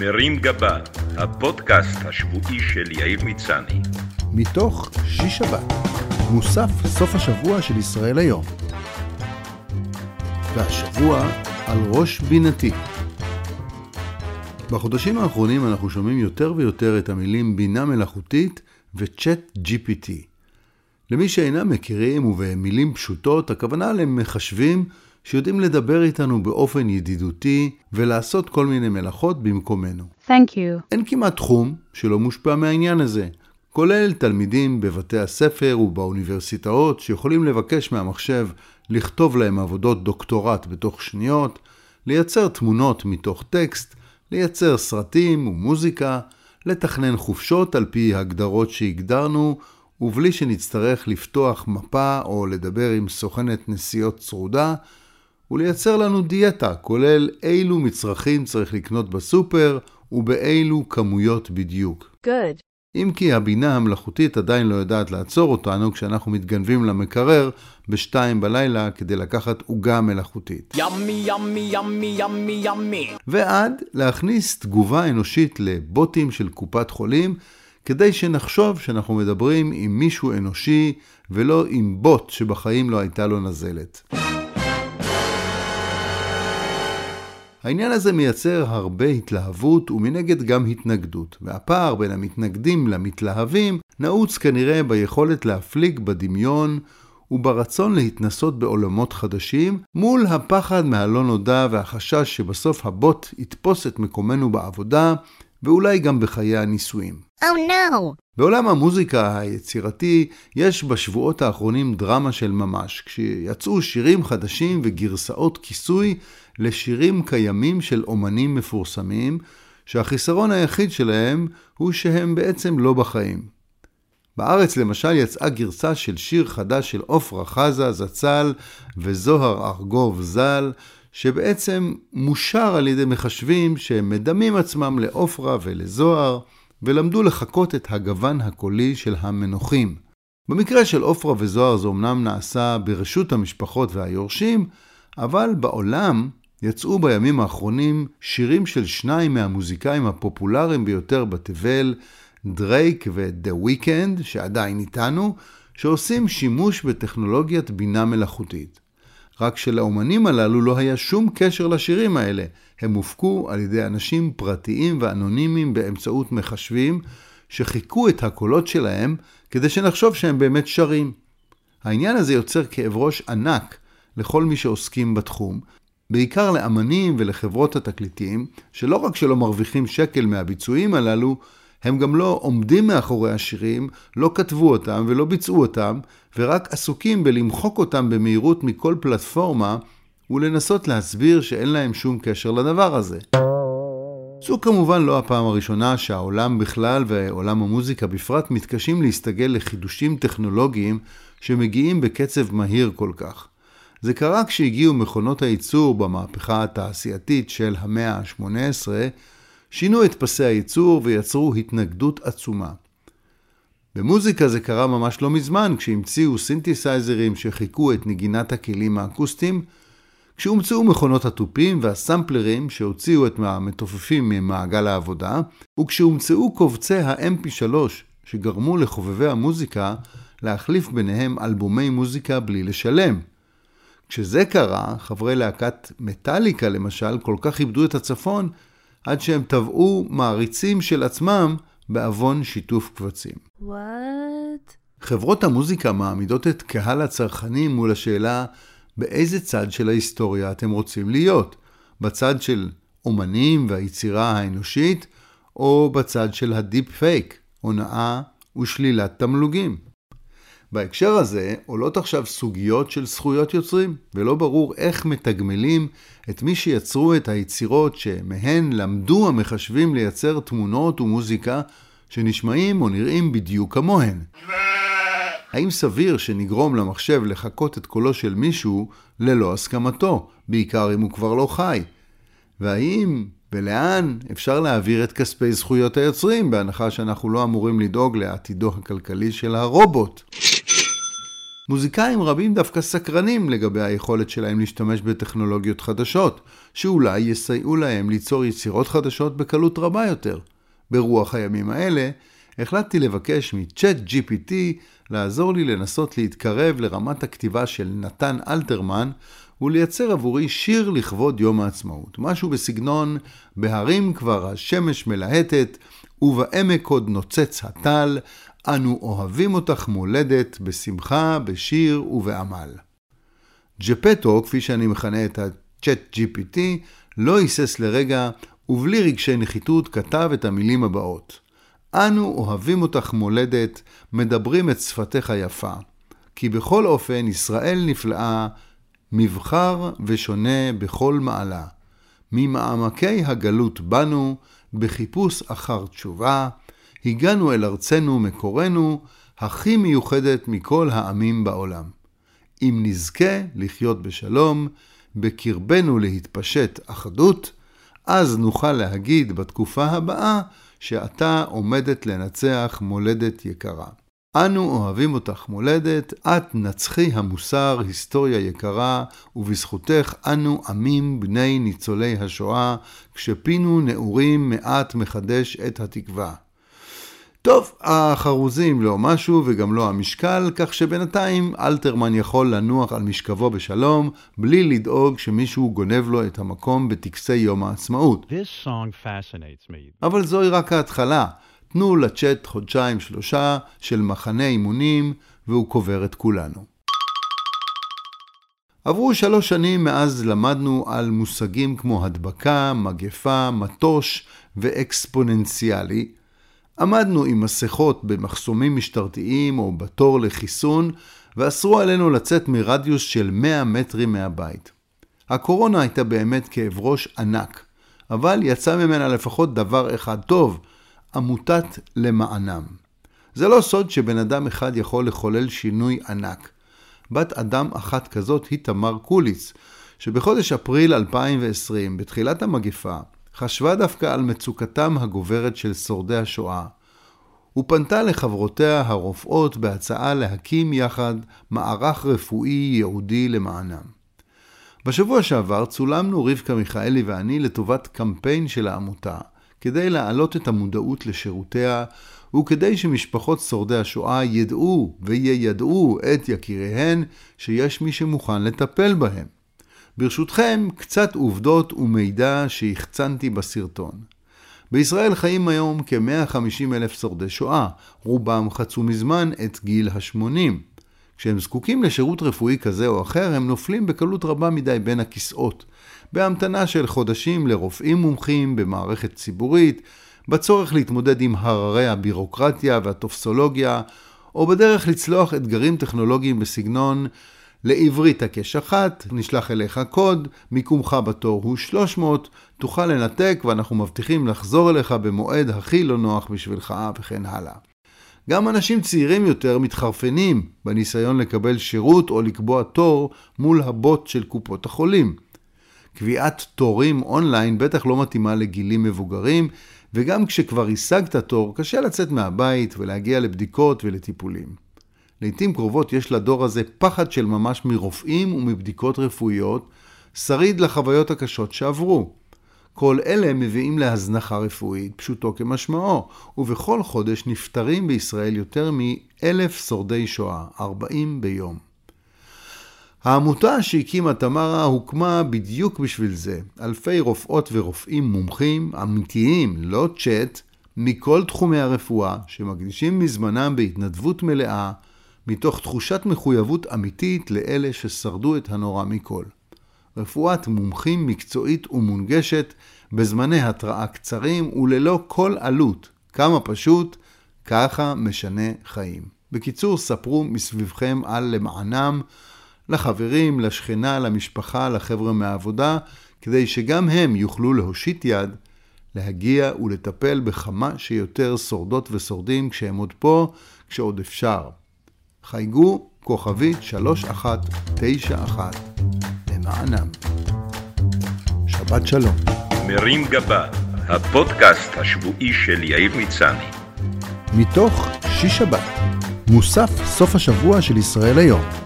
מרים גבה, הפודקאסט השבועי של יאיר מצני. מתוך שיש שבת, מוסף סוף השבוע של ישראל היום. והשבוע על ראש בינתי. בחודשים האחרונים אנחנו שומעים יותר ויותר את המילים בינה מלאכותית וצ'אט GPT. למי שאינם מכירים ובמילים פשוטות, הכוונה למחשבים שיודעים לדבר איתנו באופן ידידותי ולעשות כל מיני מלאכות במקומנו. Thank you. אין כמעט תחום שלא מושפע מהעניין הזה, כולל תלמידים בבתי הספר ובאוניברסיטאות שיכולים לבקש מהמחשב לכתוב להם עבודות דוקטורט בתוך שניות, לייצר תמונות מתוך טקסט, לייצר סרטים ומוזיקה, לתכנן חופשות על פי הגדרות שהגדרנו, ובלי שנצטרך לפתוח מפה או לדבר עם סוכנת נסיעות צרודה, ולייצר לנו דיאטה, כולל אילו מצרכים צריך לקנות בסופר ובאילו כמויות בדיוק. Good. אם כי הבינה המלאכותית עדיין לא יודעת לעצור אותנו כשאנחנו מתגנבים למקרר בשתיים בלילה כדי לקחת עוגה מלאכותית. Yummy, yummy, yummy, yummy, yummy. ועד להכניס תגובה אנושית לבוטים של קופת חולים, כדי שנחשוב שאנחנו מדברים עם מישהו אנושי ולא עם בוט שבחיים לא הייתה לו נזלת. העניין הזה מייצר הרבה התלהבות ומנגד גם התנגדות, והפער בין המתנגדים למתלהבים נעוץ כנראה ביכולת להפליג בדמיון וברצון להתנסות בעולמות חדשים, מול הפחד מהלא נודע והחשש שבסוף הבוט יתפוס את מקומנו בעבודה, ואולי גם בחיי הנישואים. Oh no. בעולם המוזיקה היצירתי יש בשבועות האחרונים דרמה של ממש, כשיצאו שירים חדשים וגרסאות כיסוי לשירים קיימים של אומנים מפורסמים, שהחיסרון היחיד שלהם הוא שהם בעצם לא בחיים. בארץ למשל יצאה גרסה של שיר חדש של עפרה חזה זצ"ל וזוהר ארגוב ז"ל, שבעצם מושר על ידי מחשבים שהם מדמים עצמם לעפרה ולזוהר, ולמדו לחקות את הגוון הקולי של המנוחים. במקרה של עפרה וזוהר זה אמנם נעשה ברשות המשפחות והיורשים, אבל בעולם יצאו בימים האחרונים שירים של שניים מהמוזיקאים הפופולריים ביותר בתבל, דרייק ודה Weeknd, שעדיין איתנו, שעושים שימוש בטכנולוגיית בינה מלאכותית. רק שלאומנים הללו לא היה שום קשר לשירים האלה. הם הופקו על ידי אנשים פרטיים ואנונימיים באמצעות מחשבים, שחיכו את הקולות שלהם כדי שנחשוב שהם באמת שרים. העניין הזה יוצר כאב ראש ענק לכל מי שעוסקים בתחום, בעיקר לאמנים ולחברות התקליטים, שלא רק שלא מרוויחים שקל מהביצועים הללו, הם גם לא עומדים מאחורי השירים, לא כתבו אותם ולא ביצעו אותם, ורק עסוקים בלמחוק אותם במהירות מכל פלטפורמה, ולנסות להסביר שאין להם שום קשר לדבר הזה. זו כמובן לא הפעם הראשונה שהעולם בכלל ועולם המוזיקה בפרט מתקשים להסתגל לחידושים טכנולוגיים שמגיעים בקצב מהיר כל כך. זה קרה כשהגיעו מכונות הייצור במהפכה התעשייתית של המאה ה-18, שינו את פסי הייצור ויצרו התנגדות עצומה. במוזיקה זה קרה ממש לא מזמן, כשהמציאו סינתסייזרים שחיכו את נגינת הכלים האקוסטיים, כשהומצאו מכונות התופים והסמפלרים שהוציאו את המתופפים ממעגל העבודה, וכשהומצאו קובצי ה-MP3 שגרמו לחובבי המוזיקה להחליף ביניהם אלבומי מוזיקה בלי לשלם. כשזה קרה, חברי להקת מטאליקה למשל כל כך איבדו את הצפון, עד שהם טבעו מעריצים של עצמם בעוון שיתוף קבצים. What? חברות המוזיקה מעמידות את קהל הצרכנים מול השאלה באיזה צד של ההיסטוריה אתם רוצים להיות, בצד של אומנים והיצירה האנושית, או בצד של הדיפ פייק, הונאה ושלילת תמלוגים. בהקשר הזה עולות עכשיו סוגיות של זכויות יוצרים, ולא ברור איך מתגמלים את מי שיצרו את היצירות שמהן למדו המחשבים לייצר תמונות ומוזיקה שנשמעים או נראים בדיוק כמוהן. האם סביר שנגרום למחשב לחקות את קולו של מישהו ללא הסכמתו, בעיקר אם הוא כבר לא חי? והאם ולאן אפשר להעביר את כספי זכויות היוצרים, בהנחה שאנחנו לא אמורים לדאוג לעתידו הכלכלי של הרובוט? מוזיקאים רבים דווקא סקרנים לגבי היכולת שלהם להשתמש בטכנולוגיות חדשות, שאולי יסייעו להם ליצור יצירות חדשות בקלות רבה יותר. ברוח הימים האלה, החלטתי לבקש מצ'אט GPT לעזור לי לנסות להתקרב לרמת הכתיבה של נתן אלתרמן ולייצר עבורי שיר לכבוד יום העצמאות. משהו בסגנון בהרים כבר השמש מלהטת ובעמק עוד נוצץ הטל, אנו אוהבים אותך מולדת בשמחה, בשיר ובעמל. ג'פטו, כפי שאני מכנה את ה-Chat GPT, לא היסס לרגע ובלי רגשי נחיתות כתב את המילים הבאות: אנו אוהבים אותך מולדת, מדברים את שפתך יפה. כי בכל אופן ישראל נפלאה, מבחר ושונה בכל מעלה. ממעמקי הגלות בנו, בחיפוש אחר תשובה, הגענו אל ארצנו מקורנו, הכי מיוחדת מכל העמים בעולם. אם נזכה לחיות בשלום, בקרבנו להתפשט אחדות, אז נוכל להגיד בתקופה הבאה שאתה עומדת לנצח מולדת יקרה. אנו אוהבים אותך מולדת, את נצחי המוסר, היסטוריה יקרה, ובזכותך אנו עמים בני ניצולי השואה, כשפינו נעורים מעט מחדש את התקווה. טוב, החרוזים לא משהו וגם לא המשקל, כך שבינתיים אלתרמן יכול לנוח על משכבו בשלום, בלי לדאוג שמישהו גונב לו את המקום בטקסי יום העצמאות. This song fascinates me. אבל זוהי רק ההתחלה. תנו לצ'אט חודשיים שלושה של מחנה אימונים, והוא קובר את כולנו. עברו שלוש שנים מאז למדנו על מושגים כמו הדבקה, מגפה, מטוש ואקספוננציאלי. עמדנו עם מסכות במחסומים משטרתיים או בתור לחיסון, ואסרו עלינו לצאת מרדיוס של 100 מטרים מהבית. הקורונה הייתה באמת כאב ראש ענק, אבל יצא ממנה לפחות דבר אחד טוב, עמותת למענם. זה לא סוד שבן אדם אחד יכול לחולל שינוי ענק. בת אדם אחת כזאת היא תמר קוליץ, שבחודש אפריל 2020, בתחילת המגפה, חשבה דווקא על מצוקתם הגוברת של שורדי השואה, ופנתה לחברותיה הרופאות בהצעה להקים יחד מערך רפואי ייעודי למענם. בשבוע שעבר צולמנו רבקה מיכאלי ואני לטובת קמפיין של העמותה, כדי להעלות את המודעות לשירותיה, וכדי שמשפחות שורדי השואה ידעו ויידעו את יקיריהן שיש מי שמוכן לטפל בהם. ברשותכם, קצת עובדות ומידע שהחצנתי בסרטון. בישראל חיים היום כ-150 אלף שורדי שואה, רובם חצו מזמן את גיל ה-80. כשהם זקוקים לשירות רפואי כזה או אחר, הם נופלים בקלות רבה מדי בין הכיסאות. בהמתנה של חודשים לרופאים מומחים במערכת ציבורית, בצורך להתמודד עם הררי הבירוקרטיה והטופסולוגיה, או בדרך לצלוח אתגרים טכנולוגיים בסגנון לעברית הקש אחת, נשלח אליך קוד, מיקומך בתור הוא 300, תוכל לנתק ואנחנו מבטיחים לחזור אליך במועד הכי לא נוח בשבילך וכן הלאה. גם אנשים צעירים יותר מתחרפנים בניסיון לקבל שירות או לקבוע תור מול הבוט של קופות החולים. קביעת תורים אונליין בטח לא מתאימה לגילים מבוגרים, וגם כשכבר השגת תור, קשה לצאת מהבית ולהגיע לבדיקות ולטיפולים. לעתים קרובות יש לדור הזה פחד של ממש מרופאים ומבדיקות רפואיות, שריד לחוויות הקשות שעברו. כל אלה מביאים להזנחה רפואית, פשוטו כמשמעו, ובכל חודש נפטרים בישראל יותר מאלף שורדי שואה, 40 ביום. העמותה שהקימה תמרה הוקמה בדיוק בשביל זה. אלפי רופאות ורופאים מומחים, אמיתיים, לא צ'אט, מכל תחומי הרפואה, שמקדישים מזמנם בהתנדבות מלאה, מתוך תחושת מחויבות אמיתית לאלה ששרדו את הנורא מכל. רפואת מומחים מקצועית ומונגשת בזמני התראה קצרים וללא כל עלות. כמה פשוט, ככה משנה חיים. בקיצור, ספרו מסביבכם על למענם, לחברים, לשכנה, למשפחה, לחבר'ה מהעבודה, כדי שגם הם יוכלו להושיט יד, להגיע ולטפל בכמה שיותר שורדות ושורדים כשהם עוד פה, כשעוד אפשר. חייגו כוכבית 3191 למענם. שבת שלום. מרים גבה, הפודקאסט השבועי של יאיר מצני. מתוך שיש שבת. מוסף סוף השבוע של ישראל היום.